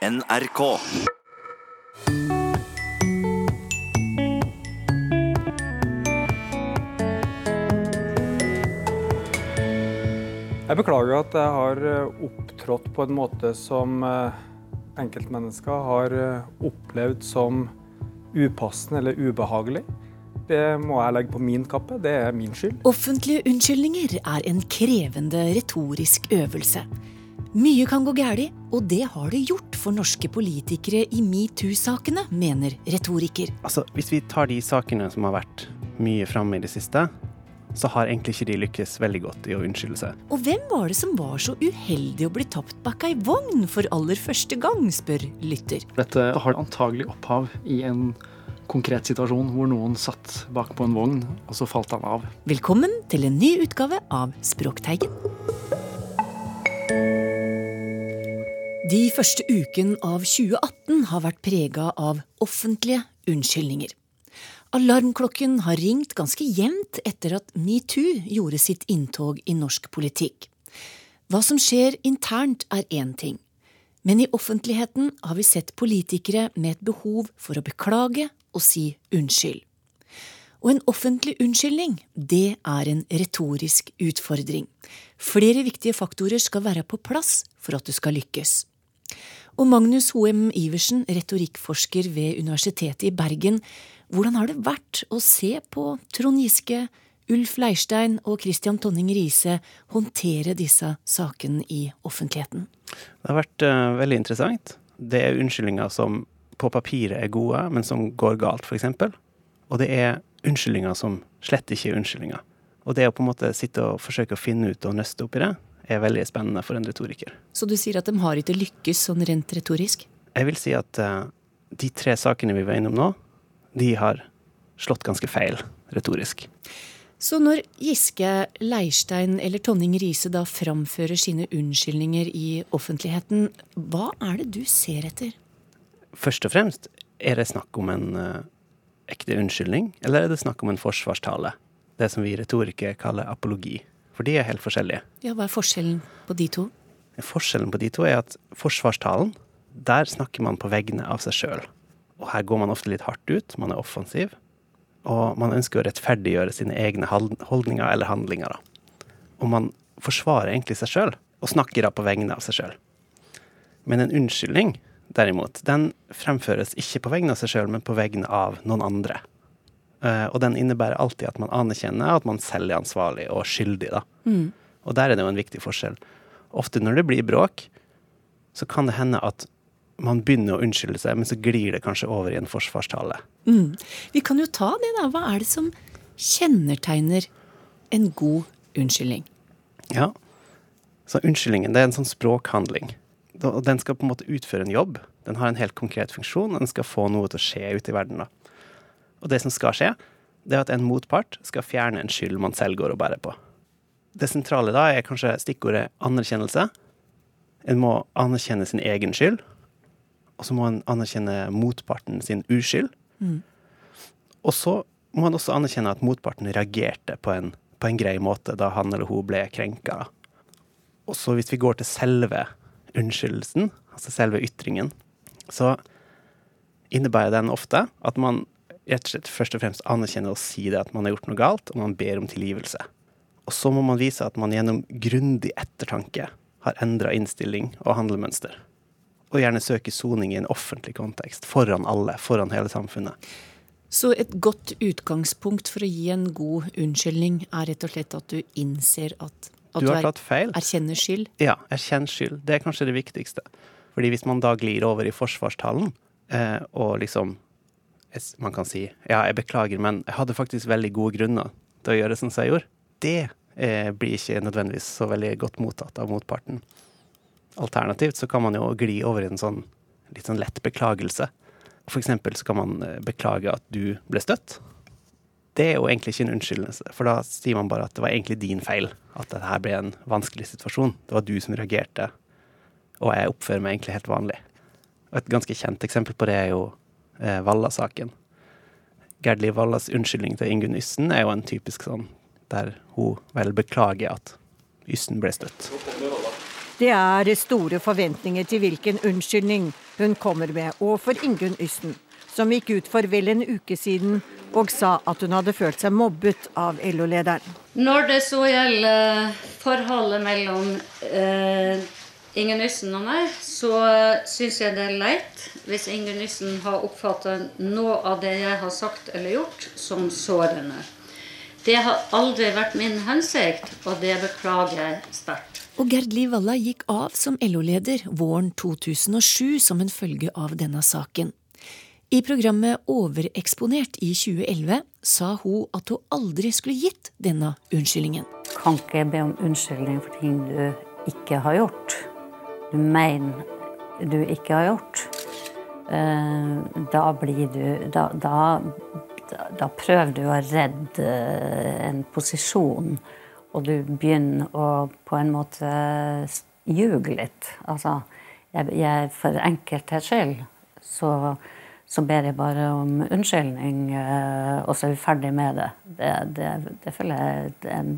NRK. Jeg beklager at jeg har eh, opptrådt på en måte som eh, enkeltmennesker har eh, opplevd som upassende eller ubehagelig. Det må jeg legge på min kappe. Det er min skyld. Offentlige unnskyldninger er en krevende retorisk øvelse. Mye kan gå galt, og det har det gjort for norske politikere i metoo-sakene, mener retoriker. Altså, Hvis vi tar de sakene som har vært mye framme i det siste, så har egentlig ikke de lykkes veldig godt i å unnskylde seg. Og hvem var det som var så uheldig å bli tapt bak ei vogn for aller første gang, spør lytter. Dette har antagelig opphav i en konkret situasjon hvor noen satt bak på en vogn, og så falt han av. Velkommen til en ny utgave av Språkteigen. De første uken av 2018 har vært prega av offentlige unnskyldninger. Alarmklokken har ringt ganske jevnt etter at metoo gjorde sitt inntog i norsk politikk. Hva som skjer internt er én ting, men i offentligheten har vi sett politikere med et behov for å beklage og si unnskyld. Og en offentlig unnskyldning, det er en retorisk utfordring. Flere viktige faktorer skal være på plass for at du skal lykkes. Og Magnus Hoem Iversen, retorikkforsker ved Universitetet i Bergen, hvordan har det vært å se på Trond Giske, Ulf Leirstein og Christian Tonning Riise håndtere disse sakene i offentligheten? Det har vært uh, veldig interessant. Det er unnskyldninger som på papiret er gode, men som går galt, f.eks. Og det er unnskyldninger som slett ikke er unnskyldninger. Og det å på en måte sitte og forsøke å finne ut og nøste opp i det, er veldig spennende for en retoriker. Så du sier at de har ikke lykkes sånn rent retorisk? Jeg vil si at uh, de tre sakene vi var innom nå, de har slått ganske feil retorisk. Så når Giske, Leirstein eller Tonning Riise da framfører sine unnskyldninger i offentligheten, hva er det du ser etter? Først og fremst, er det snakk om en uh, ekte unnskyldning, eller er det snakk om en forsvarstale? Det som vi retorikere kaller apologi. For de er helt forskjellige. Ja, Hva er forskjellen på de to? Forskjellen på de to er at forsvarstalen, der snakker man på vegne av seg sjøl. Og her går man ofte litt hardt ut, man er offensiv. Og man ønsker å rettferdiggjøre sine egne holdninger eller handlinger. Og man forsvarer egentlig seg sjøl, og snakker da på vegne av seg sjøl. Men en unnskyldning, derimot, den fremføres ikke på vegne av seg sjøl, men på vegne av noen andre. Uh, og den innebærer alltid at man anerkjenner at man selv er ansvarlig og skyldig, da. Mm. Og der er det jo en viktig forskjell. Ofte når det blir bråk, så kan det hende at man begynner å unnskylde seg, men så glir det kanskje over i en forsvarstale. Mm. Vi kan jo ta det, da. Hva er det som kjennetegner en god unnskyldning? Ja, så unnskyldningen det er en sånn språkhandling. Den skal på en måte utføre en jobb. Den har en helt konkret funksjon, og den skal få noe til å skje ute i verden. da. Og det som skal skje, det er at en motpart skal fjerne en skyld man selv går og bærer på. Det sentrale da er kanskje stikkordet anerkjennelse. En må anerkjenne sin egen skyld, og så må en anerkjenne motparten sin uskyld. Mm. Og så må han også anerkjenne at motparten reagerte på en, på en grei måte da han eller hun ble krenka. Og så hvis vi går til selve unnskyldelsen, altså selve ytringen, så innebærer den ofte at man rett og slett først og fremst anerkjenne og si det at man har gjort noe galt, og man ber om tilgivelse. Og så må man vise at man gjennom grundig ettertanke har endra innstilling og handlemønster og gjerne søke soning i en offentlig kontekst, foran alle, foran hele samfunnet. Så et godt utgangspunkt for å gi en god unnskyldning er rett og slett at du innser at, at du, har tatt feil. erkjenner skyld? Ja, erkjenn skyld. Det er kanskje det viktigste. Fordi hvis man da glir over i forsvarstalen, eh, og liksom Man kan si ja, jeg beklager, men jeg hadde faktisk veldig gode grunner til å gjøre sånn som jeg gjorde. Det eh, blir ikke nødvendigvis så veldig godt mottatt av motparten. Alternativt så kan man jo gli over i en sånn litt sånn lett beklagelse. For eksempel så kan man eh, beklage at du ble støtt. Det er jo egentlig ikke en unnskyldelse, for da sier man bare at det var egentlig din feil. At dette ble en vanskelig situasjon. Det var du som reagerte, og jeg oppfører meg egentlig helt vanlig. Og et ganske kjent eksempel på det er jo eh, Valla-saken. Gerd Liv Vallas unnskyldning til Ingunn Yssen er jo en typisk sånn der hun vel beklager at Yssen ble støtt. Det er store forventninger til hvilken unnskyldning hun kommer med overfor Ingunn Yssen, som gikk ut for vel en uke siden og sa at hun hadde følt seg mobbet av LO-lederen. Når det så gjelder forholdet mellom eh, Ingunn Nissen og meg, så syns jeg det er leit hvis Inger Nissen har oppfatta noe av det jeg har sagt eller gjort, som sårende. Det har aldri vært min hensikt, og det beklager jeg sterkt. Og Gerd Liv Valla gikk av som LO-leder våren 2007 som en følge av denne saken. I programmet Overeksponert i 2011 sa hun at hun aldri skulle gitt denne unnskyldningen. Kan ikke be om unnskyldning for ting du ikke har gjort. Du mener du ikke har gjort. Eh, da blir du Da, da, da prøver du å redde en posisjon og du begynner å på en måte ljuge litt. Altså, jeg, jeg, for enkelthets skyld så, så, ber jeg bare om unnskyldning, eh, og så er vi ferdig med det. Det, det, det føler jeg er en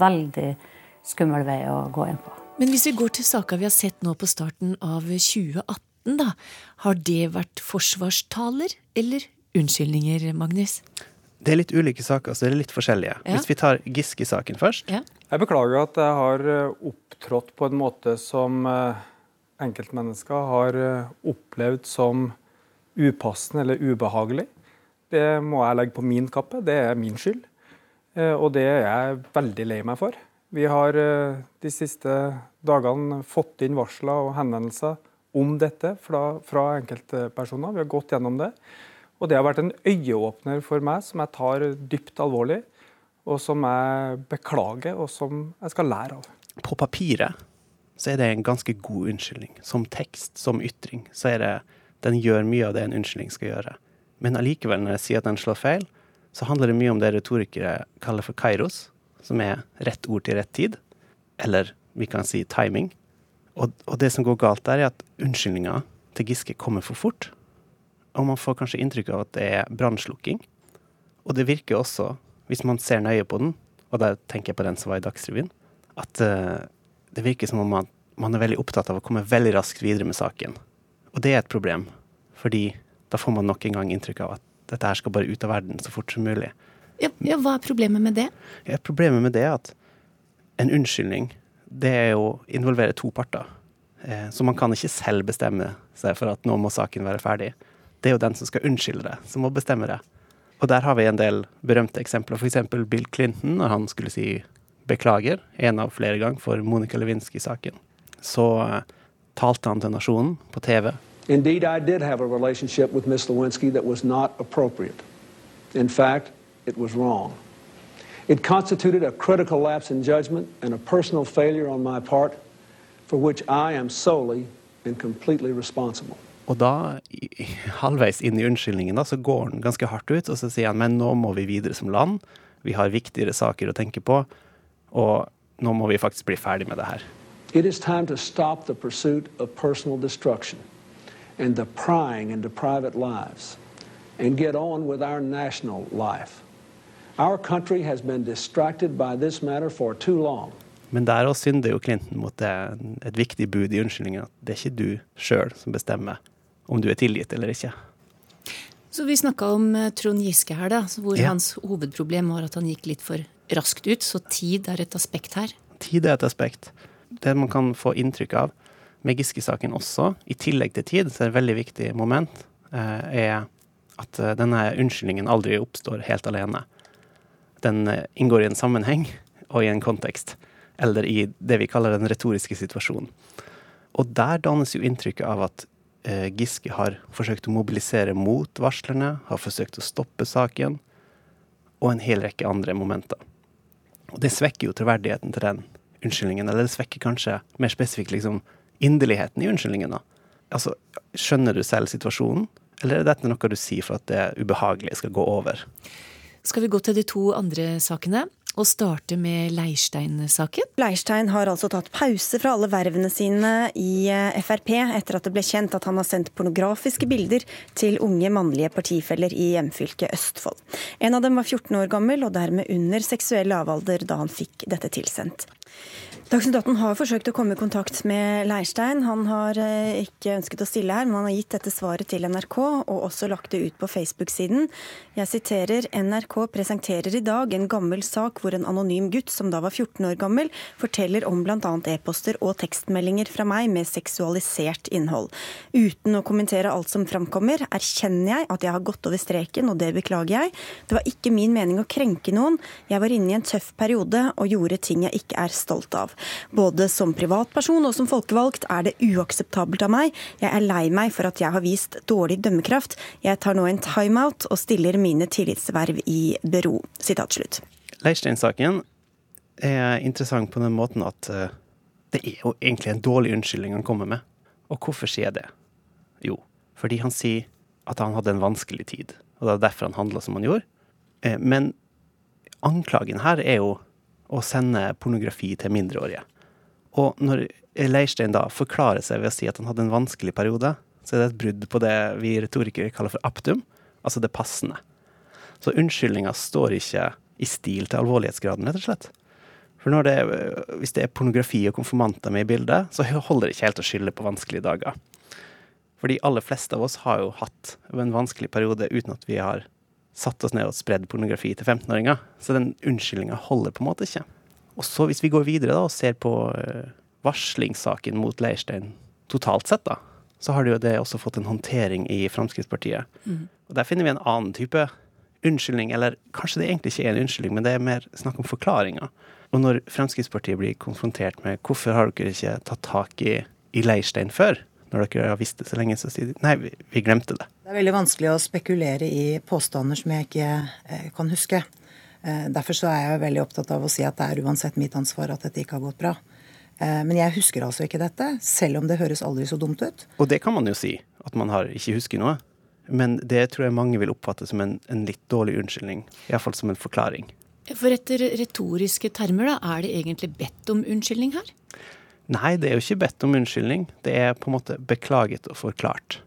veldig skummel vei å gå inn på. Men hvis vi går til saka vi har sett nå på starten av 2018, da. Har det vært forsvarstaler eller unnskyldninger, Magnus? Det er litt ulike saker, så det er litt forskjellige. Ja. Hvis vi tar Giske-saken først. Ja. Jeg beklager at jeg har eh, opptrådt på en måte som eh, enkeltmennesker har eh, opplevd som upassende eller ubehagelig. Det må jeg legge på min kappe. Det er min skyld. Og det er jeg veldig lei meg for. Vi har de siste dagene fått inn varsler og henvendelser om dette fra, fra enkeltpersoner. Vi har gått gjennom det. Og det har vært en øyeåpner for meg som jeg tar dypt alvorlig, og som jeg beklager, og som jeg skal lære av. På papiret så er det en ganske god unnskyldning. Som tekst, som ytring, så er det Den gjør mye av det en unnskyldning skal gjøre. Men allikevel, når jeg sier at den slår feil, så handler det mye om det retorikere kaller for kairos, som er rett ord til rett tid. Eller vi kan si timing. Og, og det som går galt der, er at unnskyldninga til Giske kommer for fort og man får kanskje inntrykk av at det er brannslukking. Og det virker også, hvis man ser nøye på den, og der tenker jeg på den som var i Dagsrevyen, at uh, det virker som om man, man, er veldig opptatt av å komme veldig raskt videre med saken. Og det er et problem, fordi da får man nok en gang inntrykk av at dette her skal bare ut av verden så fort som mulig. Ja, ja Hva er problemet med det? Ja, problemet med det er at en unnskyldning, det er å involvere to parter. Eh, så man kan ikke selv bestemme seg for at nå må saken være ferdig det er jo den som skal unnskylde det, som må bestemme det. Og der har vi en del berømte eksempler, f.eks. Bill Clinton, når han skulle si beklager, en av flere ganger, for Monica Lewinsky-saken. Så eh, talte han til nasjonen på TV. Indeed, I did have a relationship with Miss Lewinsky that was not appropriate. In fact, it was wrong. It constituted a critical lapse in judgment and a personal failure on my part for which I am solely and completely responsible. Og da, halvveis inn i unnskyldningen, da, så går han ganske hardt ut, og så sier han men nå må vi videre som land. Vi har viktigere saker å tenke på, og nå må vi faktisk bli ferdig med det her. It is time to stop the pursuit of personal destruction and the prying into private lives and get on with our national life. Our country has been distracted by this matter for too long. Men der òg synder jo Clinton mot det, et viktig bud i unnskyldningen. At det er ikke du sjøl som bestemmer om du er tilgitt eller ikke. Så vi snakka om eh, Trond Giske her, da, hvor ja. hans hovedproblem var at han gikk litt for raskt ut. Så tid er et aspekt her? Tid er et aspekt. Det man kan få inntrykk av med Giske-saken også, i tillegg til tid, så er det et veldig viktig moment, eh, er at eh, denne unnskyldningen aldri oppstår helt alene. Den inngår i en sammenheng og i en kontekst, eller i det vi kaller den retoriske situasjonen. Og der dannes jo inntrykket av at Eh, Giske har forsøkt å mobilisere mot varslerne, har forsøkt å stoppe saken, og en hel rekke andre momenter. Og det svekker jo troverdigheten til den unnskyldningen, eller det svekker kanskje mer spesifikt liksom inderligheten i unnskyldningen. Altså, Skjønner du selv situasjonen, eller er dette noe du sier for at det ubehagelige skal gå over? Skal vi gå til de to andre sakene? og starte med Leirstein-saken. Leirstein har altså tatt pause fra alle vervene sine i eh, Frp etter at det ble kjent at han har sendt pornografiske bilder til unge mannlige partifeller i hjemfylket Østfold. En av dem var 14 år gammel og dermed under seksuell lavalder da han fikk dette tilsendt. Dagsnytt 18 har forsøkt å komme i kontakt med Leirstein. Han har eh, ikke ønsket å stille her, men han har gitt dette svaret til NRK, og også lagt det ut på Facebook-siden. Jeg siterer NRK presenterer i dag en gammel sak hvor en anonym gutt som da var 14 år gammel, forteller om bl.a. e-poster og tekstmeldinger fra meg med seksualisert innhold. Uten å kommentere alt som framkommer, erkjenner jeg at jeg har gått over streken, og det beklager jeg. Det var ikke min mening å krenke noen. Jeg var inne i en tøff periode og gjorde ting jeg ikke er stolt av. Både som privatperson og som folkevalgt er det uakseptabelt av meg. Jeg er lei meg for at jeg har vist dårlig dømmekraft. Jeg tar nå en timeout og stiller mine tillitsverv i bero. Sitat slutt. Leirstein-saken er interessant på den måten at uh, det er jo egentlig en dårlig unnskyldning han kommer med. Og hvorfor sier jeg det? Jo, fordi han sier at han hadde en vanskelig tid, og det er derfor han handla som han gjorde. Uh, men anklagen her er jo å sende pornografi til mindreårige. Og når Leirstein da forklarer seg ved å si at han hadde en vanskelig periode, så er det et brudd på det vi retorikere kaller for aptum, altså det passende. Så unnskyldninga står ikke i stil til alvorlighetsgraden, rett og slett. For det, hvis det er pornografi og konfirmanter med i bildet, så holder det ikke helt å skylde på vanskelige dager. For de aller fleste av oss har jo hatt en vanskelig periode uten at vi har satt oss ned og spredd pornografi til 15-åringer. Så den unnskyldninga holder på en måte ikke. Og så hvis vi går videre da og ser på uh, varslingssaken mot Leirstein totalt sett, da, så har det jo det også fått en håndtering i Fremskrittspartiet. Mm. Og Der finner vi en annen type unnskyldning, eller kanskje det egentlig ikke er en unnskyldning, men det er mer snakk om forklaringer. Og når Fremskrittspartiet blir konfrontert med hvorfor har dere ikke tatt tak i, i Leirstein før, når dere har visst det så lenge, så sier de nei, vi, vi, glemte det. Det er veldig vanskelig å spekulere i påstander som jeg ikke eh, kan huske. Eh, derfor så er jeg veldig opptatt av å si at det er uansett mitt ansvar at dette ikke har gått bra. Eh, men jeg husker altså ikke dette, selv om det høres aldri så dumt ut. Og det kan man jo si, at man har ikke husker noe. Men det tror jeg mange vil oppfatte som en, en litt dårlig unnskyldning. Iallfall som en forklaring. For etter retoriske termer, da, er det egentlig bedt om unnskyldning her? Nei, det er jo ikke bedt om unnskyldning. Det er på en måte beklaget og forklart.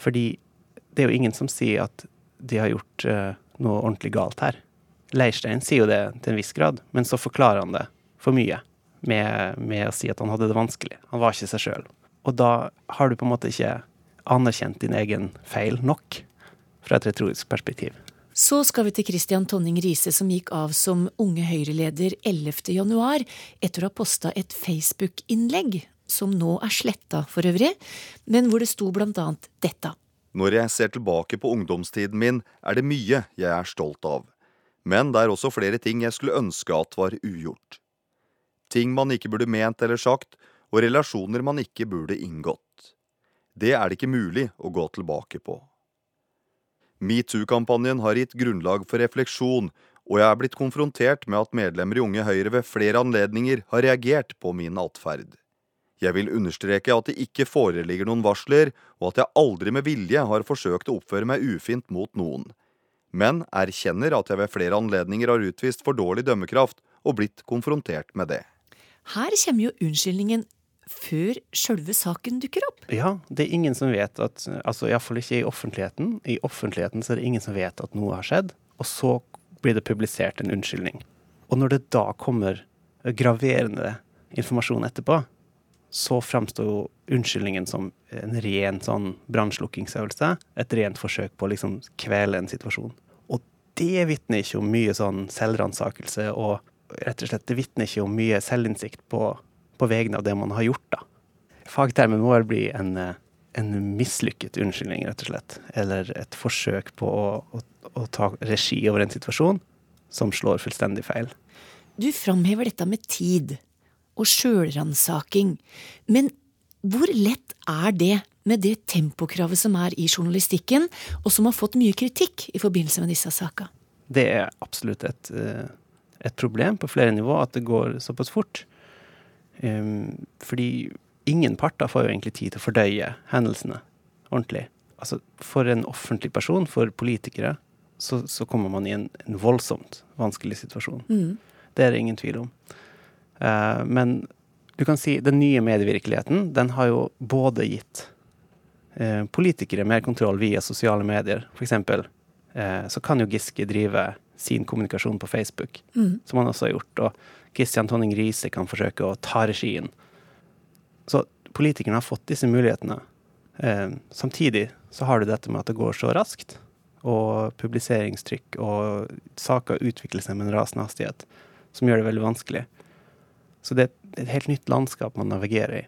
Fordi det er jo ingen som sier at de har gjort uh, noe ordentlig galt her. Leirstein sier jo det til en viss grad, men så forklarer han det for mye med, med å si at han hadde det vanskelig. Han var ikke seg sjøl. Og da har du på en måte ikke anerkjent din egen feil nok fra et retorisk perspektiv. Så skal vi til Christian Tonning Riise, som gikk av som Unge Høyre-leder 11.11 etter å ha posta et Facebook-innlegg, som nå er sletta for øvrig, men hvor det sto annet dette. Når jeg ser tilbake på ungdomstiden min, er det mye jeg er stolt av. Men det er også flere ting jeg skulle ønske at var ugjort. Ting man ikke burde ment eller sagt, og relasjoner man ikke burde inngått. Det er det ikke mulig å gå tilbake på. Metoo-kampanjen har gitt grunnlag for refleksjon, og jeg er blitt konfrontert med at medlemmer i Unge Høyre ved flere anledninger har reagert på min atferd. Jeg vil understreke at det ikke foreligger noen varsler, og at jeg aldri med vilje har forsøkt å oppføre meg ufint mot noen, men erkjenner at jeg ved flere anledninger har utvist for dårlig dømmekraft og blitt konfrontert med det. Her kommer jo unnskyldningen før sjølve saken dukker opp? Ja, det er ingen som vet at altså Iallfall ikke i offentligheten. I offentligheten så er det ingen som vet at noe har skjedd. Og så blir det publisert en unnskyldning. Og når det da kommer graverende informasjon etterpå, så framstår jo unnskyldningen som en ren sånn brannslukkingsøvelse. Et rent forsøk på å liksom kvele en situasjon. Og det vitner ikke om mye sånn selvransakelse, og rett og slett det vitner ikke om mye selvinnsikt på på vegne av det man har gjort, da. Fagtermen må vel bli en, eh, en mislykket unnskyldning, rett og slett. Eller et forsøk på å, å, å ta regi over en situasjon som slår fullstendig feil. Du framhever dette med tid og sjølransaking. Men hvor lett er det med det tempokravet som er i journalistikken, og som har fått mye kritikk i forbindelse med disse sakene? Det er absolutt et, eh, et problem på flere nivå at det går såpass fort. Fordi ingen parter får jo egentlig tid til å fordøye hendelsene ordentlig. Altså, for en offentlig person, for politikere, så, så kommer man i en, en voldsomt vanskelig situasjon. Mm. Det er det ingen tvil om. Uh, men du kan si den nye medievirkeligheten, den har jo både gitt uh, politikere mer kontroll via sosiale medier. For eksempel uh, så kan jo Giske drive sin kommunikasjon på Facebook, Mm. som han også har gjort. Og Christian Tonning Riise kan forsøke å ta regien. Så politikerne har fått disse mulighetene. Eh, samtidig så har du dette med at det går så raskt, og publiseringstrykk og saker utvikler seg med en rasende hastighet, som gjør det veldig vanskelig. Så det er et helt nytt landskap man navigerer i.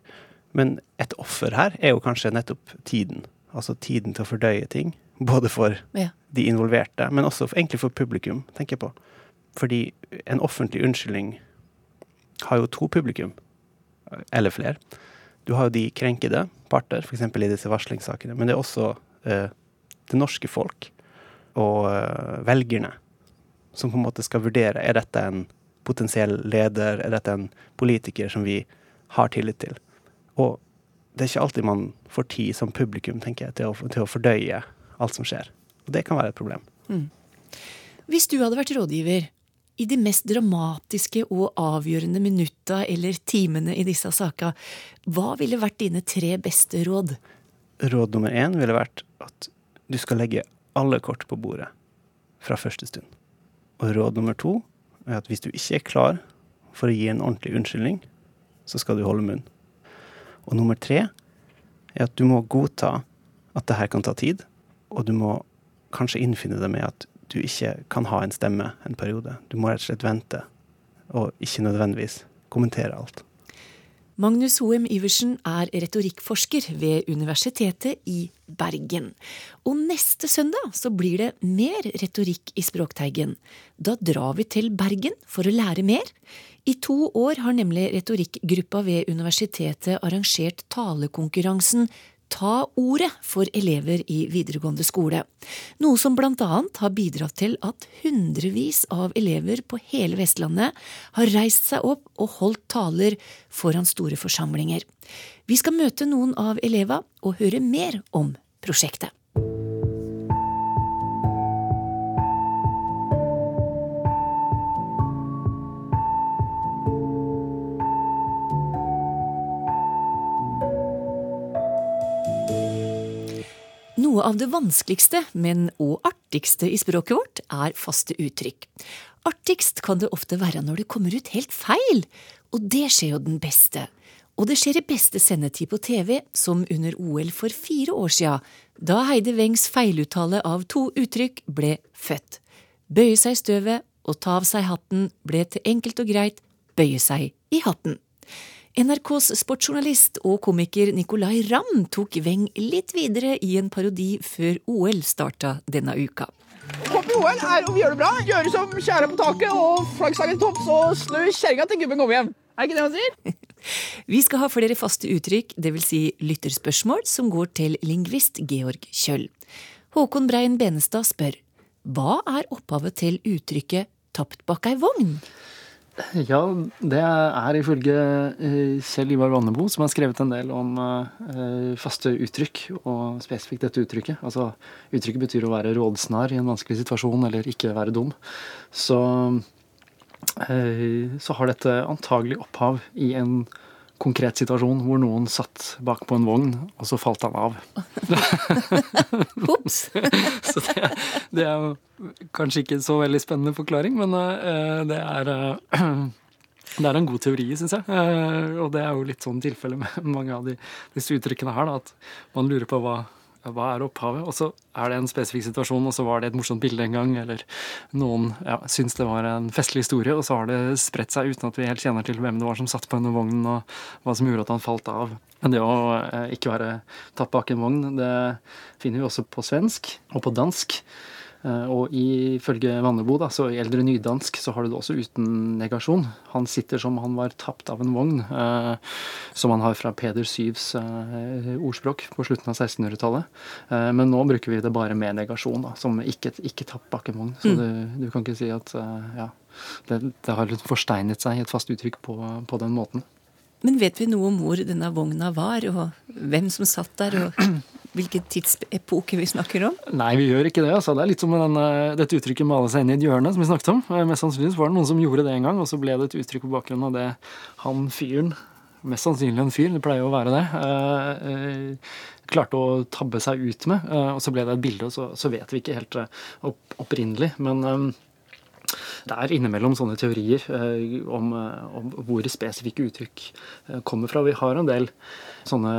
Men et offer her er jo kanskje nettopp tiden. Altså tiden til å fordøye ting. Både for Ja. de involverte, men også for, egentlig for publikum, tenker jeg på. Fordi en offentlig unnskyldning har jo to publikum, eller flere. Du har jo de krenkede parter, f.eks. i disse varslingssakene, men det er også eh, det norske folk og eh, velgerne som på en måte skal vurdere er dette en potensiell leder, er dette en politiker som vi har tillit til. Og det er ikke alltid man får tid som publikum tenker jeg, til å, til å fordøye alt som skjer. Og det kan være et problem. Mm. Hvis du hadde vært rådgiver i de mest dramatiske og avgjørende minutta eller timene i disse saka, hva ville vært dine tre beste råd? Råd nummer én ville vært at du skal legge alle kort på bordet fra første stund. Og råd nummer to er at hvis du ikke er klar for å gi en ordentlig unnskyldning, så skal du holde munn. Og nummer tre er at du må godta at det her kan ta tid, og du må kanskje innfinne deg med at du ikke kan ha en stemme en periode. Du må rett og slett vente, og ikke nødvendigvis kommentere alt. Magnus Hoem Iversen er retorikkforsker ved Universitetet i Bergen. Og neste søndag så blir det mer retorikk i Språkteigen. Da drar vi til Bergen for å lære mer. I to år har nemlig retorikkgruppa ved universitetet arrangert talekonkurransen Ta ordet for elever i videregående skole, noe som blant annet har bidratt til at hundrevis av elever på hele Vestlandet har reist seg opp og holdt taler foran store forsamlinger. Vi skal møte noen av eleva og høre mer om prosjektet. Noe av det vanskeligste, men òg artigste i språket vårt, er faste uttrykk. Artigst kan det ofte være når det kommer ut helt feil, og det skjer jo den beste. Og det skjer i beste sendetid på TV, som under OL for fire år sia, da Heide Wengs feiluttale av to uttrykk ble født. Bøye seg i støvet og ta av seg hatten ble til enkelt og greit bøye seg i hatten. NRKs sportsjournalist og komiker Nicolay Ramm tok Weng litt videre i en parodi før OL starta denne uka. Hopp i OL er om vi gjør det bra, gjøre som kjæra på taket og flaggsangen topps og snø kjerringa til gubben kommer hjem. Er ikke det han sier? Vi skal ha flere faste uttrykk, dvs. Si lytterspørsmål, som går til lingvist Georg Kjøll. Håkon Brein Benestad spør hva er opphavet til uttrykket 'tapt bak ei vogn'? Ja, det er ifølge eh, Kjell Ivar Vannebo, som har skrevet en del om eh, faste uttrykk, og spesifikt dette uttrykket. Altså, uttrykket betyr å være rådsnar i en vanskelig situasjon, eller ikke være dum. Så, eh, så har dette antagelig opphav i en konkret situasjon hvor noen satt bak på en vogn, og så falt han av. Ops! så det, det er kanskje ikke så veldig spennende forklaring, men uh, det er uh, det er en god teori, syns jeg. Uh, og det er jo litt sånn tilfelle med mange av de, disse uttrykkene her. Da, at man lurer på hva, hva er opphavet? Og så er det en spesifikk situasjon, og så var det et morsomt bilde en gang, eller noen ja, syns det var en festlig historie, og så har det spredt seg uten at vi helt kjenner til hvem det var som satt på denne vognen, og hva som gjorde at han falt av. Men det å eh, ikke være tatt bak en vogn, det finner vi også på svensk og på dansk. Eh, og ifølge Vannebo, da, så i eldre nydansk, så har du det også uten negasjon. Han sitter som han var tapt av en vogn, eh, som han har fra Peder Syvs eh, ordspråk på slutten av 1600-tallet. Eh, men nå bruker vi det bare med negasjon, da, som ikke, ikke tapt bak en vogn. Så Mm. du, du kan ikke si at eh, ja, det, det har forsteinet seg i et fast uttrykk på, på den måten. Men vet vi noe om hvor denne vogna var, og hvem som satt der, og hvilken tidsepoke vi snakker om? Nei, vi gjør ikke det. altså. Det er litt som den, dette uttrykket 'male seg inn i et hjørne', som vi snakket om. Eh, Mest sannsynligvis var det noen som gjorde det en gang, og så ble det et uttrykk på bakgrunnen av det han fyren, mest sannsynlig en fyr, det pleier jo å være det, eh, eh, klarte å tabbe seg ut med. Eh, og så ble det et bilde, og så, vet vi ikke helt eh, opp, opprinnelig. Men eh, det er innimellom sånne teorier eh, om, eh, om, hvor spesifikke uttrykk eh, kommer fra. Vi har en del sånne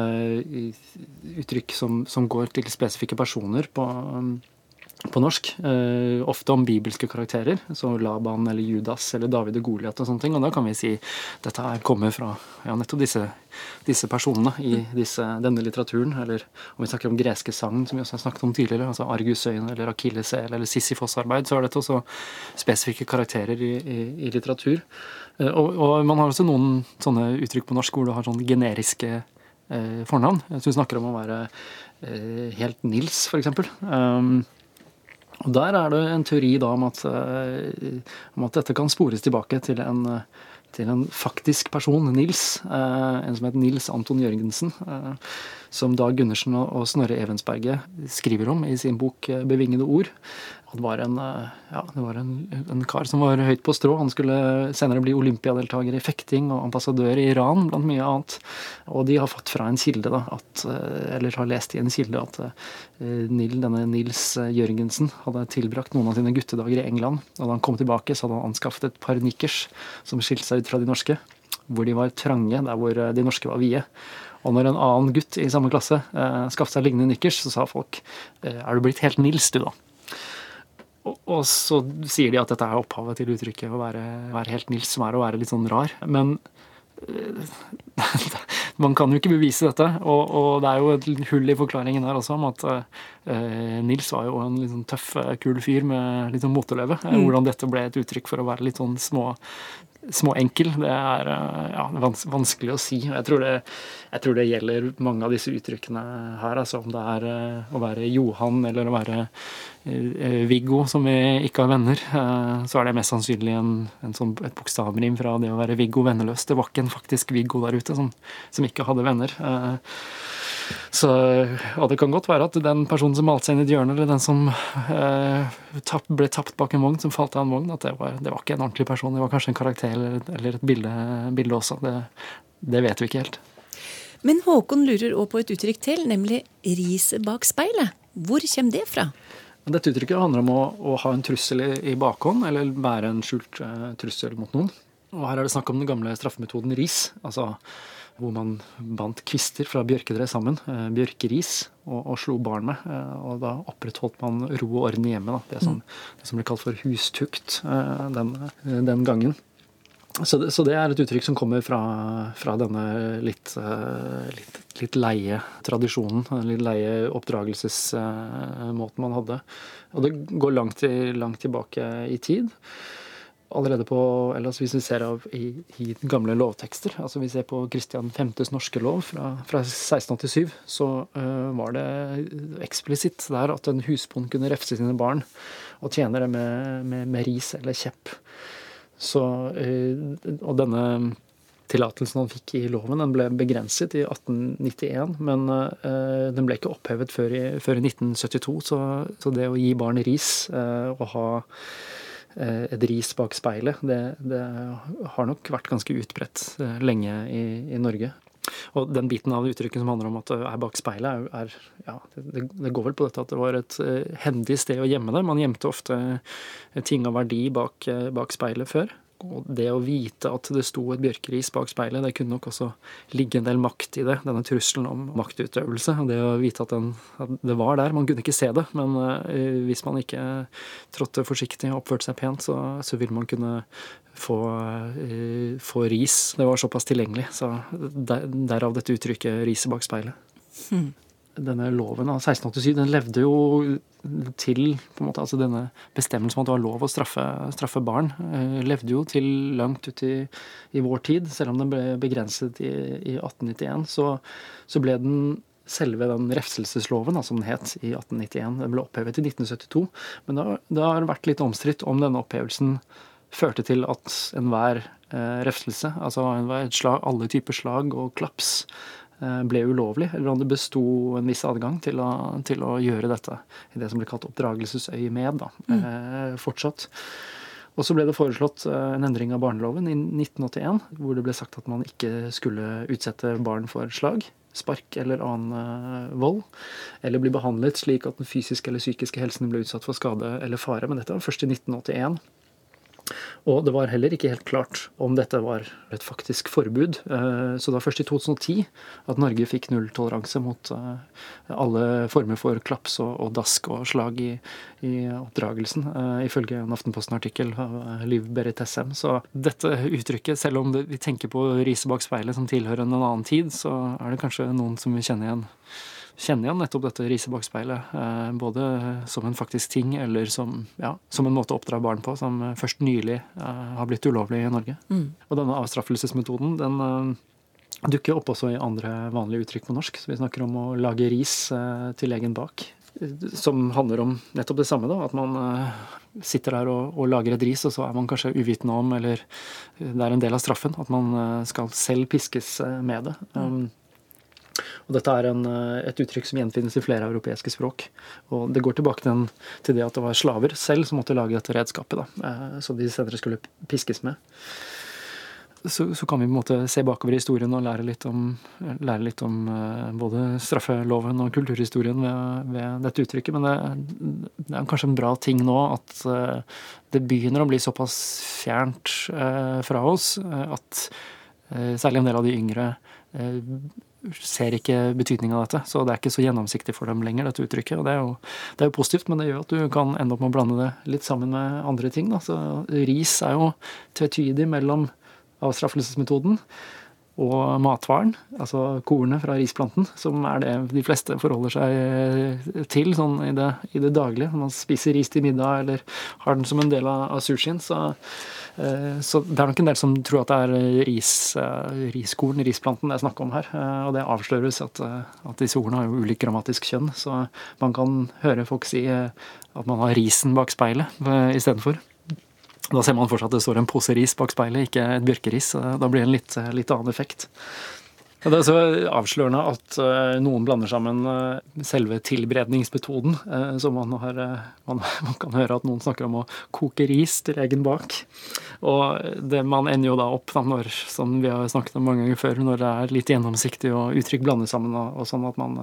uttrykk som, som går til spesifikke personer på, på norsk. Eh, ofte om bibelske karakterer, så Laban eller Judas eller David og Goliat og sånne ting. Og da kan vi si dette her kommer fra ja, nettopp disse, disse personene i disse, denne litteraturen. Eller om vi snakker om greske sagn, som vi også har snakket om tidligere, altså Argusøyen eller Akilleshæl eller Sisyfos-arbeid, så er dette også spesifikke karakterer i, i, i litteratur. Eh, og, og, man har også noen sånne uttrykk på norsk hvor du har sånne generiske eh, fornavn. Så du snakker om å være eh, helt Nils, f.eks. Um, og Der er det en teori da om at, eh, om at dette kan spores tilbake til en, til en faktisk person, Nils. Eh, en som het Nils Anton Jørgensen. Eh, som Dag Gundersen og Snorre Evensberget skriver om i sin bok 'Bevingede ord'. Han var en, eh, ja, det var en, en, kar som var høyt på strå. Han skulle senere bli olympiadeltaker i fekting og ambassadør i Iran, blant mye annet. Og de har fått fra en kilde, da, at, eh, eller har lest i en kilde, at eh, Nil, denne Nils Jørgensen hadde tilbrakt noen av sine guttedager i England. Og da han kom tilbake, så hadde han anskaffet et par nikkers som skilte seg ut fra de norske. Hvor de var trange, der hvor de norske var vide. Og når en annen gutt i samme klasse eh, skaffet seg lignende nikkers, så sa folk er du blitt helt Nils, du, da? Og så sier de at dette er opphavet til uttrykket å være, være helt Nils, som er å være litt sånn rar. Men eh, man kan jo ikke bevise dette. Og, og, det er jo et hull i forklaringen her også om at uh, Nils var jo en litt sånn tøff, kul fyr med litt sånn motorløve. Mm. Hvordan dette ble et uttrykk for å være litt sånn små småenkel. Det er ja, vanskelig å si. Jeg tror, det, jeg tror, det, gjelder mange av disse uttrykkene her. Altså om det er å være Johan eller å være eh, Viggo, som vi ikke har venner, eh, så er det mest sannsynlig en, en sånn, et bokstavrim fra det å være Viggo venneløs. Det var ikke en faktisk Viggo der ute som, som ikke hadde venner. Så, og det kan godt være at den personen som malte seg inn i et hjørne, eller den som eh, tapp, ble tapt bak en vogn, som falt av en vogn, at det var, det var, ikke en ordentlig person. Det var kanskje en karakter eller, eller et bilde, bilde også. Det, det, vet vi ikke helt. Men Håkon lurer òg på et uttrykk til, nemlig 'riset bak speilet'. Hvor kommer det fra? Dette uttrykket handler om å, å ha en trussel i, i bakhånd, eller være en skjult eh, trussel mot noen. Og her er det snakk om den gamle straffemetoden ris. altså hvor man bandt kvister fra bjørketre sammen, eh, bjørkeris, og, og, slo barn med. Eh, og da opprettholdt man ro og orden hjemme, da. Det som, det, som, ble kalt for hustukt eh, den, den gangen. Så det, så det, er et uttrykk som kommer fra, fra denne litt, litt, litt leie tradisjonen, litt leie oppdragelsesmåten man hadde. Og det går langt, langt tilbake i tid allerede på eller Hvis vi ser av i, i, gamle lovtekster, altså vi ser på Kristian 5.s norske lov fra, fra 1687, så uh, var det eksplisitt der at en husbond kunne refse sine barn og tjenere med, med, med ris eller kjepp. Så, uh, og denne tillatelsen han fikk i loven, den ble begrenset i 1891, men uh, den ble ikke opphevet før i, før i 1972. Så, så, det å gi barn ris og ha et ris bak speilet. Det, det, har nok vært ganske utbredt eh, lenge i, i, Norge. Og den biten av uttrykket som handler om at det er bak speilet, er, ja, det, det, går vel på dette at det var et eh, hendig sted å gjemme det. Man gjemte ofte ting av verdi bak, bak speilet før. Og det å vite at det sto et bjørkeris bak speilet, det kunne nok også ligge en del makt i det. Denne trusselen om maktutøvelse. Det å vite at, den, at det var der. Man kunne ikke se det, men uh, hvis man ikke trådte forsiktig og oppførte seg pent, så, så ville man kunne få, uh, få, ris. Det var såpass tilgjengelig. Så der, derav dette uttrykket 'riset bak speilet'. Hmm denne loven av 1687 den levde jo til på en måte, altså Denne bestemmelsen om at det var lov å straffe, straffe barn, eh, levde jo til langt ut i, i, vår tid. Selv om den ble begrenset i, i 1891, så, så, ble den selve den refselsesloven, som den het i 1891, den ble opphevet i 1972. Men det har, det har vært litt omstridt om denne opphevelsen førte til at enhver eh, refselse, altså enhver slag, alle typer slag og klaps, ble ulovlig, eller om det besto en viss adgang til å, til å, gjøre dette i det som ble kalt oppdragelsesøyemed, da, mm. eh, fortsatt. Og så ble det foreslått eh, en endring av barneloven i 1981, hvor det ble sagt at man ikke skulle utsette barn for slag, spark eller annen eh, vold, eller bli behandlet slik at den fysiske eller psykiske helsen ble utsatt for skade eller fare. Men dette var først i 1981. Og det var heller ikke helt klart om dette var et faktisk forbud. Eh, så det var først i 2010 at Norge fikk nulltoleranse mot eh, alle former for klaps og dask og slag i, i oppdragelsen, eh, ifølge en Aftenposten-artikkel av Liv Berit Essem. Så dette uttrykket, selv om vi tenker på riset bak speilet som tilhører en annen tid, så er det kanskje noen som vil kjenne igjen kjenner igjen nettopp dette riset bak speilet. Eh, både som en faktisk ting eller som, ja, som en måte å oppdra barn på, som først nylig eh, har blitt ulovlig i Norge. Mm. Og denne avstraffelsesmetoden den eh, dukker opp også i andre vanlige uttrykk på norsk. Så vi snakker om å lage ris til egen bak. Som handler om nettopp det samme, da. At man sitter der og, og, lager et ris, og så er man kanskje uvitende om, eller det er en del av straffen, at man skal selv piskes med det. Um, og dette er en, eh, et uttrykk som gjenfinnes i flere europeiske språk. Og det går tilbake til, til, det at det var slaver selv som måtte lage dette redskapet, da, eh, som de senere skulle piskes med. Så, så, kan vi på en måte se bakover i historien og lære litt om, lære litt om uh, både straffeloven og kulturhistorien ved, ved dette uttrykket. Men det, det, er kanskje en bra ting nå at det begynner å bli såpass fjernt fra oss at særlig en del av de yngre ser ikke betydningen av dette. Så det er ikke så gjennomsiktig for dem lenger, dette uttrykket. Og det er jo, det er jo positivt, men det gjør at du kan ende opp med å blande det litt sammen med andre ting. Da. Så ris er jo tvetydig mellom avstraffelsesmetoden og matvaren, altså kornet fra risplanten, som er det de fleste forholder seg til sånn i det, i det daglige. Når man spiser ris til middag eller har den som en del av, sushien, så Eh, så det er nok en del som tror at det er ris, eh, riskorn, risplanten, det er snakk om her. Eh, og det avsløres at, at disse ordene har jo ulik grammatisk kjønn. Så man kan høre folk si at man har risen bak speilet istedenfor. Da ser man fortsatt at det står en pose ris bak speilet, ikke et bjørkeris. Da blir det en litt, litt annen effekt. Det er så avslørende at uh, noen blander sammen selve tilberedningsmetoden. Så man, har, man, man, kan høre at noen snakker om å koke ris til egen bak. Og det, man ender jo da opp, da, når, som vi har snakket om mange ganger før, når det er litt gjennomsiktig og uttrykk blandet sammen, og, og sånn at man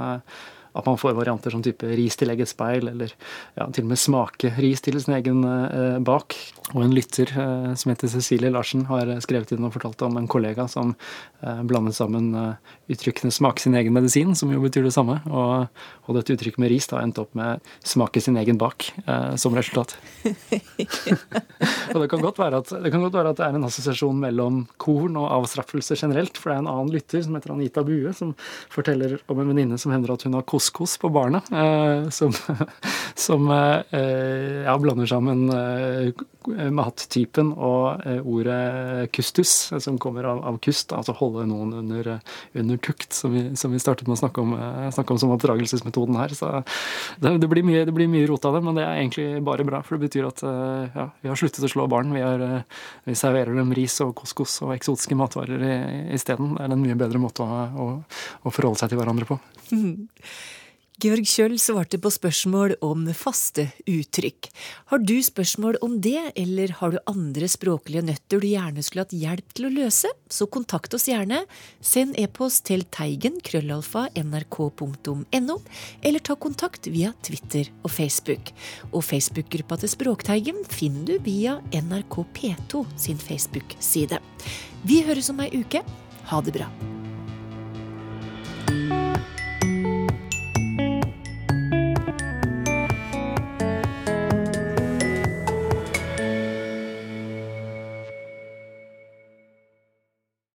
at man får varianter som type ris til eget speil, eller ja, til og med smake ris til sin egen eh, bak. Og en lytter eh, som heter Cecilie Larsen, har skrevet inn og fortalt om en kollega som eh, blandet sammen eh, uttrykkene 'smake sin egen medisin', som jo betyr det samme, og, og dette uttrykket med ris da endte opp med 'smake sin egen bak' eh, som resultat. og det kan, godt være at, det kan godt være at det er en assosiasjon mellom korn og avstraffelse generelt, for det er en annen lytter som heter Anita Bue, som forteller om en venninne som hender at hun har kost couscous på barna, eh, som, som eh, ja, blander sammen eh, mattypen og ordet kustus, som kommer av, av kust, altså holde noen under, under tukt, som vi, som vi, startet med å snakke om, snakke om som oppdragelsesmetoden her. Så det, det, blir mye, det blir mye rot av det, men det er egentlig bare bra, for det betyr at ja, vi har sluttet å slå barn. Vi, er, vi serverer dem ris og couscous og eksotiske matvarer isteden. Det er en mye bedre måte å, å, å forholde seg til hverandre på. Georg Kjøll svarte på spørsmål om faste uttrykk. Har du spørsmål om det, eller har du andre språklige nøtter du gjerne skulle hatt hjelp til å løse, så kontakt oss gjerne. Send e-post til teigen krøllalfa nrk.no, eller ta kontakt via Twitter og Facebook. Og Facebook-gruppa til Språkteigen finner du via NRK P2 sin Facebook-side. Vi høres om ei uke. Ha det bra.